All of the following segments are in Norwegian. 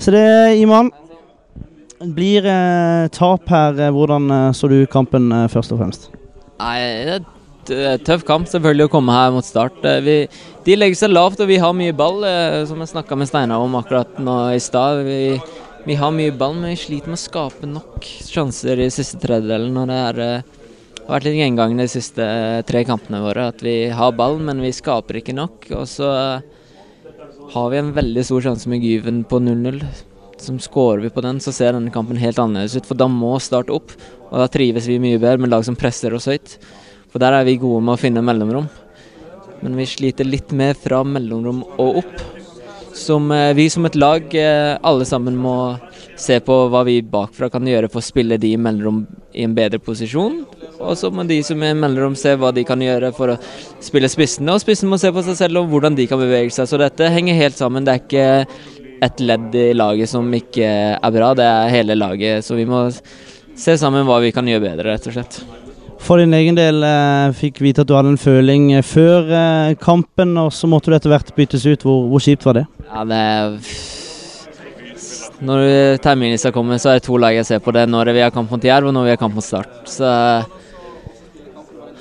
Så det, Iman, blir eh, tap her. Eh, hvordan eh, så du kampen eh, først og fremst? Nei, det er tøff kamp selvfølgelig å komme her mot start. Vi, de legger seg lavt, og vi har mye ball, som jeg snakka med Steinar om akkurat nå i stad. Vi, vi har mye ball, men vi sliter med å skape nok sjanser i siste tredjedelen. Og det er, har vært litt gjengangen de siste tre kampene våre. At vi har ball, men vi skaper ikke nok. Og så har vi en veldig stor sjanse med Gyven på 0-0. Som Skårer vi på den, så ser denne kampen helt annerledes ut. For da må starte opp, og da trives vi mye bedre med lag som presser oss høyt. For der er vi gode med å finne mellomrom. Men vi sliter litt mer fra mellomrom og opp. Som eh, vi som et lag eh, alle sammen må se på hva vi bakfra kan gjøre for å spille de i mellomrom i en bedre posisjon. Og så må de som er mellomrom se hva de kan gjøre for å spille spissene. Og spissen må se på seg selv og hvordan de kan bevege seg. Så dette henger helt sammen. Det er ikke et ledd i laget som ikke er bra, det er hele laget. Så vi må se sammen hva vi kan gjøre bedre, rett og slett. For din egen del eh, fikk vite at du hadde en føling eh, før eh, kampen, og så måtte du etter hvert byttes ut. Hvor, hvor kjipt var det? Ja, det Når terminlista kommer, så er det to lag jeg ser på. Det når vi har kamp mot Jerv, og når vi har kamp mot Start. Så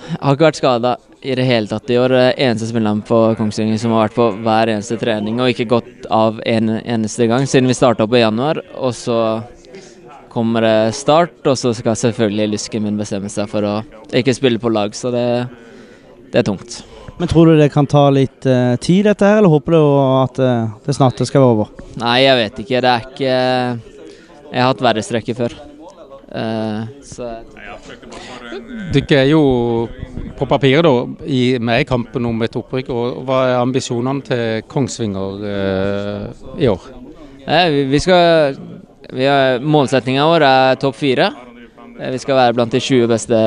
jeg har ikke vært skada i det hele tatt i år. Eneste spilleren på Kongsvinger som har vært på hver eneste trening og ikke gått av en eneste gang siden vi starta opp i januar. Og så kommer det start, og så skal selvfølgelig lysken min bestemme seg for å ikke spille på lag, så det, det er tungt. Men tror du det kan ta litt uh, tid, dette her, eller håper du at uh, det snart skal være over? Nei, jeg vet ikke. Det er ikke Jeg har hatt verre strekker før. Eh, så Dere er jo på papiret da, i, med i kampen om et opprykk. og Hva er ambisjonene til Kongsvinger eh, i år? Vi, skal vi har, Målsettinga vår er topp fire. Eh, Vi skal være blant de 20 beste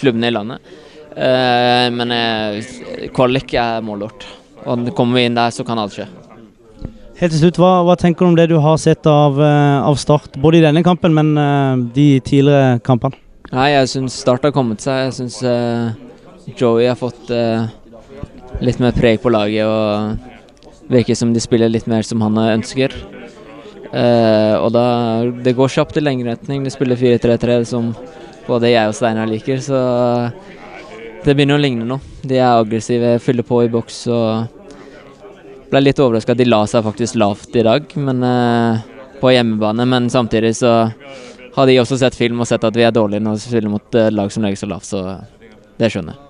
klubbene i landet. Eh, men eh, kvalik er målet vårt. Og kommer vi inn der, så kan alt skje. Helt til slutt, hva, hva tenker du om det du har sett av, eh, av Start, både i denne kampen, men uh, de tidligere kampene? Nei, jeg syns Start har kommet seg. Jeg syns uh, Joey har fått uh, litt mer preg på laget og virker som de spiller litt mer som han ønsker. Eh, og da Det går kjapt i lengderetning. De spiller 4-3-3 som både jeg og Steinar liker, så det begynner å ligne nå. De er aggressive, fyller på i boks og ble litt overraska at de la seg faktisk lavt i dag, men uh, på hjemmebane. Men samtidig så har de også sett film og sett at vi er dårlige når vi spiller mot eh, lag som legger seg lavt, så det skjønner jeg.